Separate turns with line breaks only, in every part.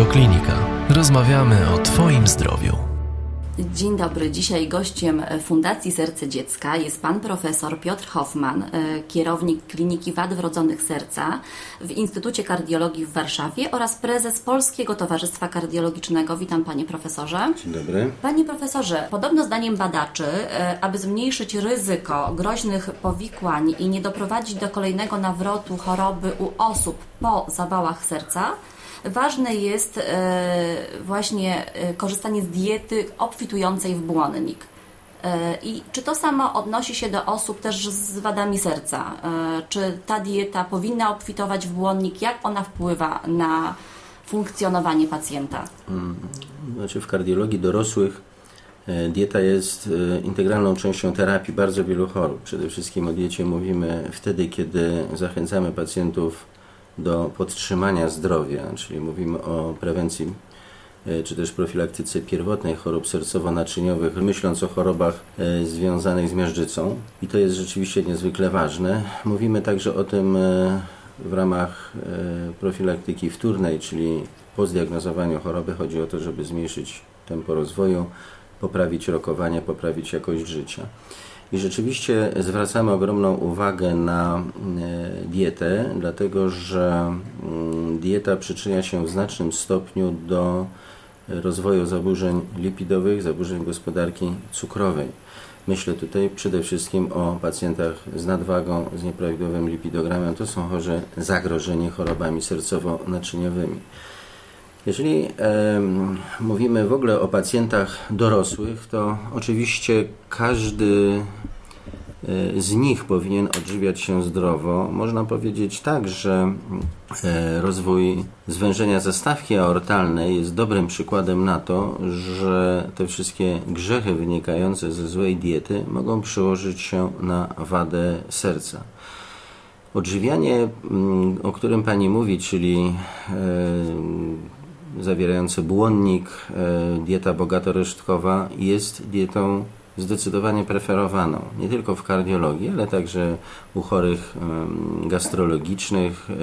Radioklinika. Rozmawiamy o Twoim zdrowiu.
Dzień dobry. Dzisiaj gościem Fundacji Serce Dziecka jest pan profesor Piotr Hoffman, e, kierownik Kliniki Wad Wrodzonych Serca w Instytucie Kardiologii w Warszawie oraz prezes Polskiego Towarzystwa Kardiologicznego. Witam panie profesorze.
Dzień dobry.
Panie profesorze, podobno zdaniem badaczy, e, aby zmniejszyć ryzyko groźnych powikłań i nie doprowadzić do kolejnego nawrotu choroby u osób po zawałach serca, ważne jest e, właśnie e, korzystanie z diety obfitującej w błonnik. E, I czy to samo odnosi się do osób też z wadami serca? Czy ta dieta powinna obfitować w błonnik? Jak ona wpływa na funkcjonowanie pacjenta?
Znaczy w kardiologii dorosłych dieta jest integralną częścią terapii bardzo wielu chorób. Przede wszystkim o diecie mówimy wtedy, kiedy zachęcamy pacjentów do podtrzymania zdrowia, czyli mówimy o prewencji e, czy też profilaktyce pierwotnej chorób sercowo-naczyniowych, myśląc o chorobach e, związanych z miażdżycą. I to jest rzeczywiście niezwykle ważne. Mówimy także o tym e, w ramach profilaktyki wtórnej, czyli po zdiagnozowaniu choroby chodzi o to, żeby zmniejszyć tempo rozwoju, poprawić rokowanie, poprawić jakość życia. I rzeczywiście zwracamy ogromną uwagę na e, dietę, dlatego że mm, dieta przyczynia się w znacznym stopniu do rozwoju zaburzeń lipidowych, zaburzeń gospodarki cukrowej. Myślę tutaj przede wszystkim o pacjentach z nadwagą, z nieprawidłowym lipidogramem. To są chorzy zagrożeni chorobami sercowo-naczyniowymi. Jeżeli e, mówimy w ogóle o pacjentach dorosłych, to oczywiście każdy e, z nich powinien odżywiać się zdrowo. Można powiedzieć tak, że e, rozwój zwężenia zastawki aortalnej jest dobrym przykładem na to, że te wszystkie grzechy wynikające ze złej diety mogą przełożyć się na wadę serca. Odżywianie, mm, o którym Pani mówi, czyli zawierający błonnik, e, dieta bogato-resztkowa jest dietą zdecydowanie preferowaną, nie tylko w kardiologii, ale także u chorych gastrologicznych, e,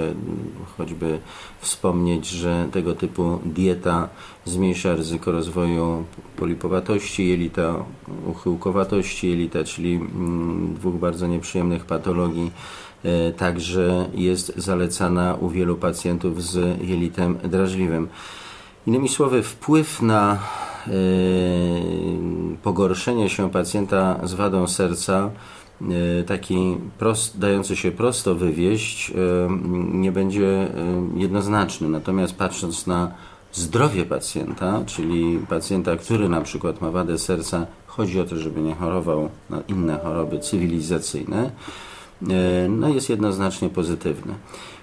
choćby wspomnieć, że tego typu dieta zmniejsza ryzyko rozwoju polipowatości jelita, uchyłkowatości jelita, czyli mm, dwóch bardzo nieprzyjemnych patologii e, także jest zalecana u wielu pacjentów z jelitem drażliwym. Innymi słowy, wpływ na yy, pogorszenie się pacjenta z wadą serca, yy, taki prost, dający się prosto wywieść, yy, nie będzie jednoznaczny. Natomiast patrząc na zdrowie pacjenta, czyli pacjenta, który na przykład ma wadę serca, chodzi o to, żeby nie chorował na inne choroby cywilizacyjne, no jest jednoznacznie pozytywny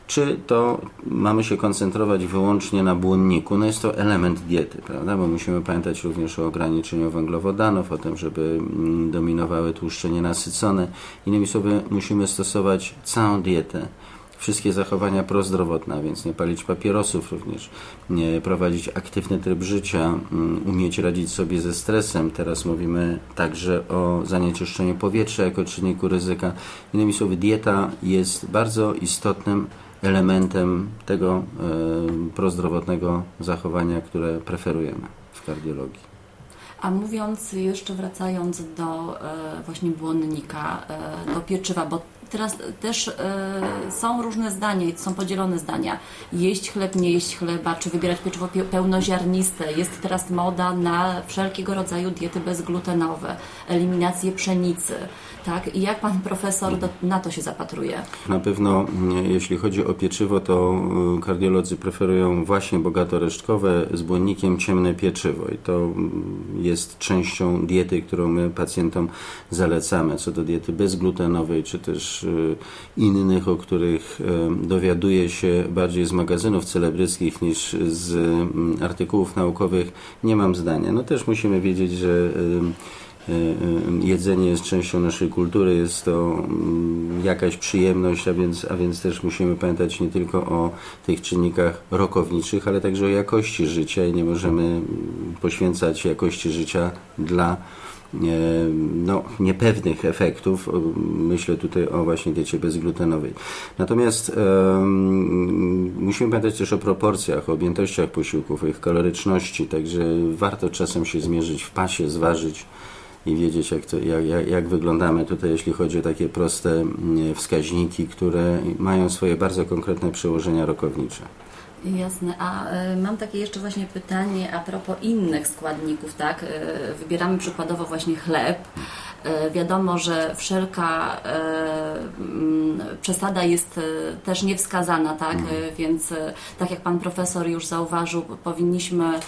czy to mamy się koncentrować wyłącznie na błonniku? No jest to element diety, prawda? Bo musimy pamiętać również o ograniczeniu węglowodanów, o tym, żeby mm, dominowały tłuszcze nienasycone. Innymi słowy, musimy stosować całą dietę wszystkie zachowania prozdrowotne, więc nie palić papierosów również, nie prowadzić aktywny tryb życia, mm, umieć radzić sobie ze stresem. Teraz mówimy także o zanieczyszczeniu powietrza jako czynniku ryzyka. Innymi słowy, dieta jest bardzo istotnym elementem tego e, prozdrowotnego zachowania, które preferujemy w kardiologii.
A mówiąc jeszcze wracając do e, właśnie błonnika, e, do pieczywa, bo teraz też są różne zdania są podzielone zdania. Jeść chleb, nie jeść chleba, czy wybierać pieczywo pełnoziarniste. Jest teraz moda na wszelkiego rodzaju diety bezglutenowe, eliminację pszenicy. Tak? I jak pan profesor do, na to się zapatruje?
Na pewno, mm, jeśli chodzi o pieczywo, to y, kardiolodzy preferują właśnie bogato-resztkowe z błonnikiem ciemne pieczywo. I to mm, jest częścią diety, którą my pacjentom zalecamy. Co do diety bezglutenowej, czy też y, innych, o których y, dowiaduje się bardziej z magazynów celebryckich niż z mm, artykułów naukowych, nie mam zdania. No też musimy wiedzieć, że jedzenie jest częścią naszej kultury, jest to mm, jakaś przyjemność, a więc, a więc też musimy pamiętać nie tylko o tych czynnikach rokowniczych, ale także o jakości życia i nie możemy poświęcać jakości życia dla no, niepewnych efektów. Myślę tutaj o właśnie diecie bezglutenowej. Natomiast um, musimy pamiętać też o proporcjach, o objętościach posiłków, o ich kaloryczności, także warto czasem się zmierzyć w pasie, zważyć i wiedzieć, jak, to, jak, jak, jak wyglądamy tutaj, jeśli chodzi o takie proste mm, wskaźniki, które mają swoje bardzo konkretne przełożenia rokownicze.
Jasne, a y, mam takie jeszcze właśnie pytanie a propos innych składników, tak? Y, wybieramy przykładowo właśnie chleb. Y, wiadomo, że wszelka mm, przesada jest też niewskazana, tak? Mhm. Więc tak jak pan profesor już zauważył, powinniśmy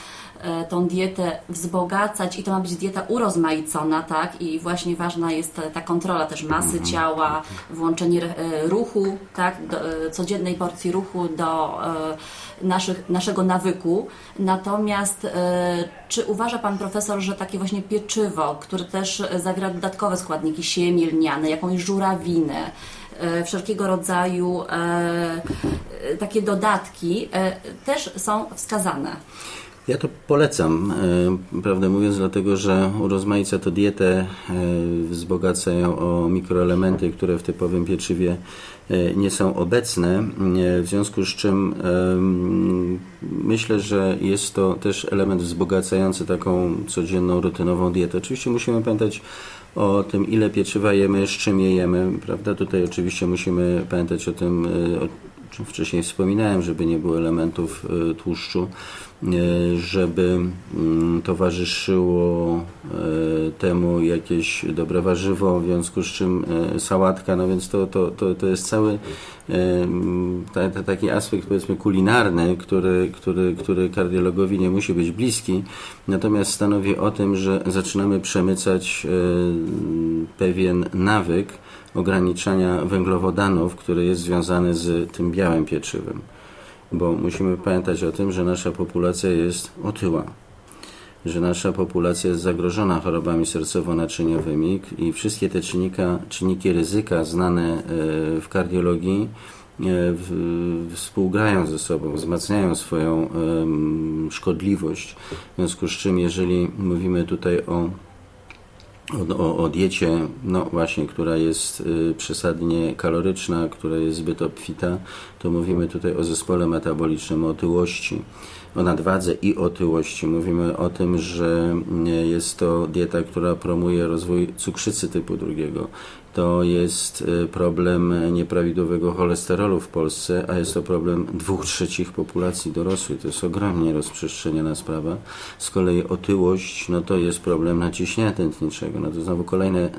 E, tą dietę wzbogacać i to ma być dieta urozmaicona, tak? I właśnie ważna jest ta kontrola też masy mhm. ciała, włączenie e, ruchu, tak? Do, e, codziennej porcji ruchu do naszych, naszego nawyku. Natomiast czy uważa Pan Profesor, że takie właśnie pieczywo, które też zawiera dodatkowe składniki, siemię lniane, jakąś żurawinę, wszelkiego rodzaju takie dodatki też są wskazane?
Ja to polecam, e, prawdę mówiąc, dlatego że urozmaica to dietę, e, wzbogaca ją o mikroelementy, które w typowym pieczywie e, nie są obecne, w związku z czym myślę, że jest to też element wzbogacający taką codzienną, rutynową dietę. Oczywiście musimy pamiętać o tym, ile pieczywa jemy, z czym je jemy, prawda? Tutaj oczywiście musimy pamiętać o tym, wcześniej wspominałem, żeby nie było elementów tłuszczu. E, żeby mm, towarzyszyło e, temu jakieś dobre warzywo, w związku z czym e, sałatka, no więc to, to, to, to jest cały taki aspekt powiedzmy kulinarny, który, który, który kardiologowi nie musi być bliski, natomiast stanowi o tym, że zaczynamy przemycać pewien nawyk ograniczania węglowodanów, który jest związany z tym białym pieczywem bo musimy pamiętać o tym, że nasza populacja jest otyła, że nasza populacja jest zagrożona chorobami sercowo-naczyniowymi i wszystkie te czynnika, czynniki ryzyka znane e, w kardiologii e, współgrają ze sobą, wzmacniają swoją szkodliwość. W związku z czym, jeżeli mówimy tutaj o o, o, o diecie, no właśnie, która jest y, przesadnie kaloryczna, która jest zbyt obfita, to mówimy tutaj o zespole metabolicznym, o otyłości, o nadwadze i otyłości. Mówimy o tym, że y, jest to dieta, która promuje rozwój cukrzycy typu drugiego, to jest y, problem nieprawidłowego cholesterolu w Polsce, a jest to problem dwóch trzecich populacji dorosłej. To jest ogromnie rozprzestrzeniona sprawa. Z kolei otyłość, no to jest problem naciśnienia tętniczego. No to znowu kolejne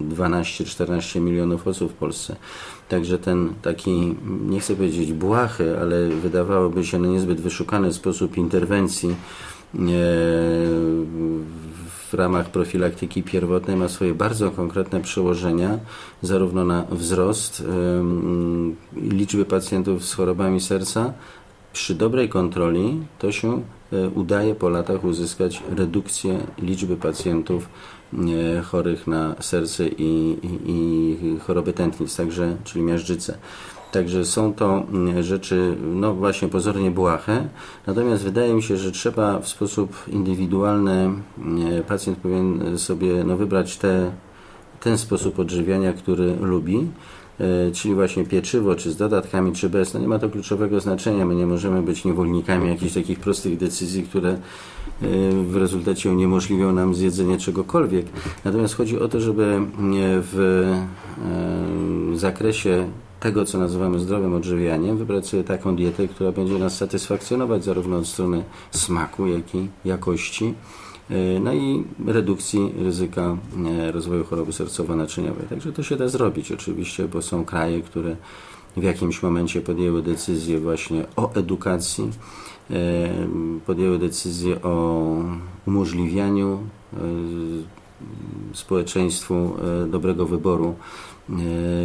12-14 milionów osób w Polsce. Także ten taki, nie chcę powiedzieć błahy, ale wydawałoby się no niezbyt wyszukany sposób interwencji w ramach profilaktyki pierwotnej ma swoje bardzo konkretne przełożenia zarówno na wzrost liczby pacjentów z chorobami serca. Przy dobrej kontroli to się e, udaje po latach uzyskać redukcję liczby pacjentów e, chorych na serce i, i, i choroby tętnic, także, czyli miażdżycę. Także są to mm, rzeczy, no właśnie pozornie błahe, natomiast wydaje mi się, że trzeba w sposób indywidualny, mm, pacjent powinien sobie no, wybrać te, ten sposób odżywiania, który lubi, e, czyli właśnie pieczywo, czy z dodatkami, czy bez, no nie ma to kluczowego znaczenia. My nie możemy być niewolnikami jakichś takich prostych decyzji, które e, w rezultacie uniemożliwią nam zjedzenie czegokolwiek. Natomiast chodzi o to, żeby mm, w e, zakresie tego, co nazywamy zdrowym odżywianiem, wybrać sobie taką dietę, która będzie nas satysfakcjonować zarówno od strony smaku, jak i jakości, e, no i redukcji ryzyka e, rozwoju choroby sercowo-naczyniowej. Także to się da zrobić oczywiście, bo są kraje, które w jakimś momencie podjęły decyzję właśnie o edukacji, e, podjęły decyzję o umożliwianiu społeczeństwu dobrego wyboru E,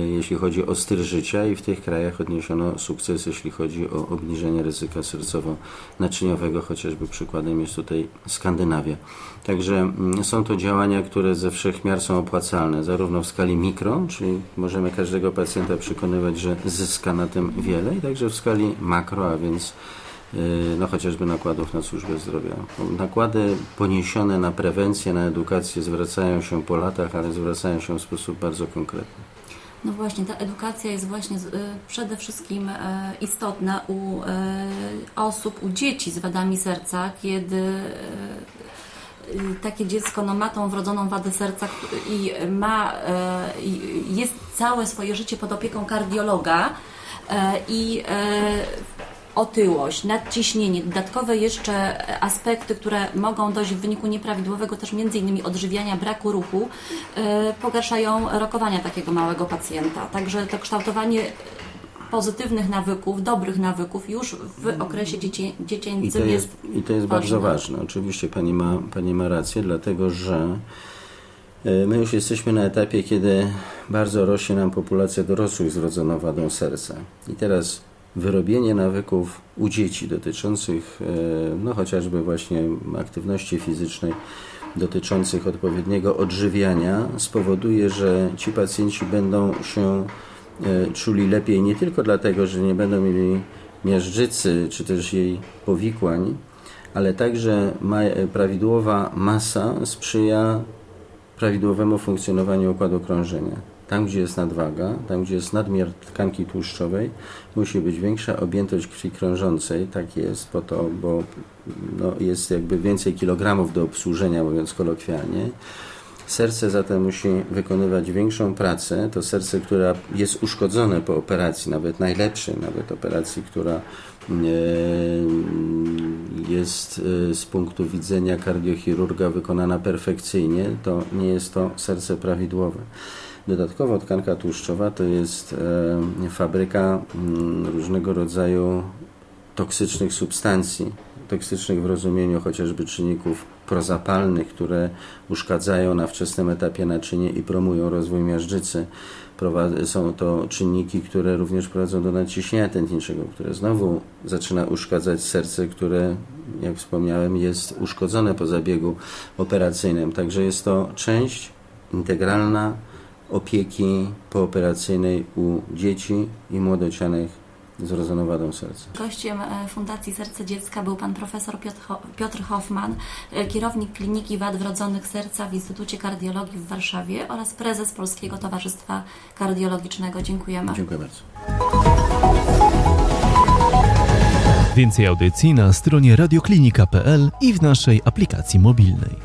jeśli chodzi o styl życia i w tych krajach odniesiono sukces, jeśli chodzi o obniżenie ryzyka sercowo-naczyniowego, chociażby przykładem jest tutaj Skandynawia. Także mm, są to działania, które ze wszech miar są opłacalne, zarówno w skali mikro, czyli możemy każdego pacjenta przekonywać, że zyska na tym wiele, i także w skali makro, a więc no chociażby nakładów na służbę zdrowia. Nakłady poniesione na prewencję, na edukację zwracają się po latach, ale zwracają się w sposób bardzo konkretny.
No właśnie, ta edukacja jest właśnie przede wszystkim istotna u osób, u dzieci z wadami serca, kiedy takie dziecko no, ma tą wrodzoną wadę serca i ma, jest całe swoje życie pod opieką kardiologa i otyłość, nadciśnienie, dodatkowe jeszcze aspekty, które mogą dojść w wyniku nieprawidłowego też między innymi odżywiania, braku ruchu, pogarszają rokowania takiego małego pacjenta. Także to kształtowanie pozytywnych nawyków, dobrych nawyków już w okresie dziecię, dziecięcym
I jest,
jest
I to jest bardzo ważne. Oczywiście Pani ma, Pani ma rację, dlatego że my już jesteśmy na etapie, kiedy bardzo rośnie nam populacja dorosłych z wadą serca. I teraz wyrobienie nawyków u dzieci dotyczących no chociażby właśnie aktywności fizycznej, dotyczących odpowiedniego odżywiania spowoduje, że ci pacjenci będą się czuli lepiej nie tylko dlatego, że nie będą mieli miażdżycy czy też jej powikłań, ale także prawidłowa masa sprzyja prawidłowemu funkcjonowaniu układu krążenia. Tam, gdzie jest nadwaga, tam, gdzie jest nadmiar tkanki tłuszczowej, musi być większa objętość krwi krążącej. Tak jest po to, bo no, jest jakby więcej kilogramów do obsłużenia, mówiąc kolokwialnie. Serce zatem musi wykonywać większą pracę. To serce, które jest uszkodzone po operacji, nawet najlepszej, nawet operacji, która jest z punktu widzenia kardiochirurga wykonana perfekcyjnie, to nie jest to serce prawidłowe. Dodatkowo tkanka tłuszczowa to jest fabryka różnego rodzaju toksycznych substancji, toksycznych w rozumieniu chociażby czynników prozapalnych, które uszkadzają na wczesnym etapie naczynie i promują rozwój miażdżycy. Są to czynniki, które również prowadzą do nadciśnienia tętniczego, które znowu zaczyna uszkadzać serce, które, jak wspomniałem, jest uszkodzone po zabiegu operacyjnym. Także jest to część integralna opieki pooperacyjnej u dzieci i młodocianych z wrodzoną wadą serca.
Gościem Fundacji Serce Dziecka był pan profesor Piotr Hoffman, kierownik Kliniki Wad Wrodzonych Serca w Instytucie Kardiologii w Warszawie oraz prezes Polskiego Towarzystwa Kardiologicznego. Dziękujemy.
Dziękuję bardzo.
Więcej audycji na stronie radioklinika.pl i w naszej aplikacji mobilnej.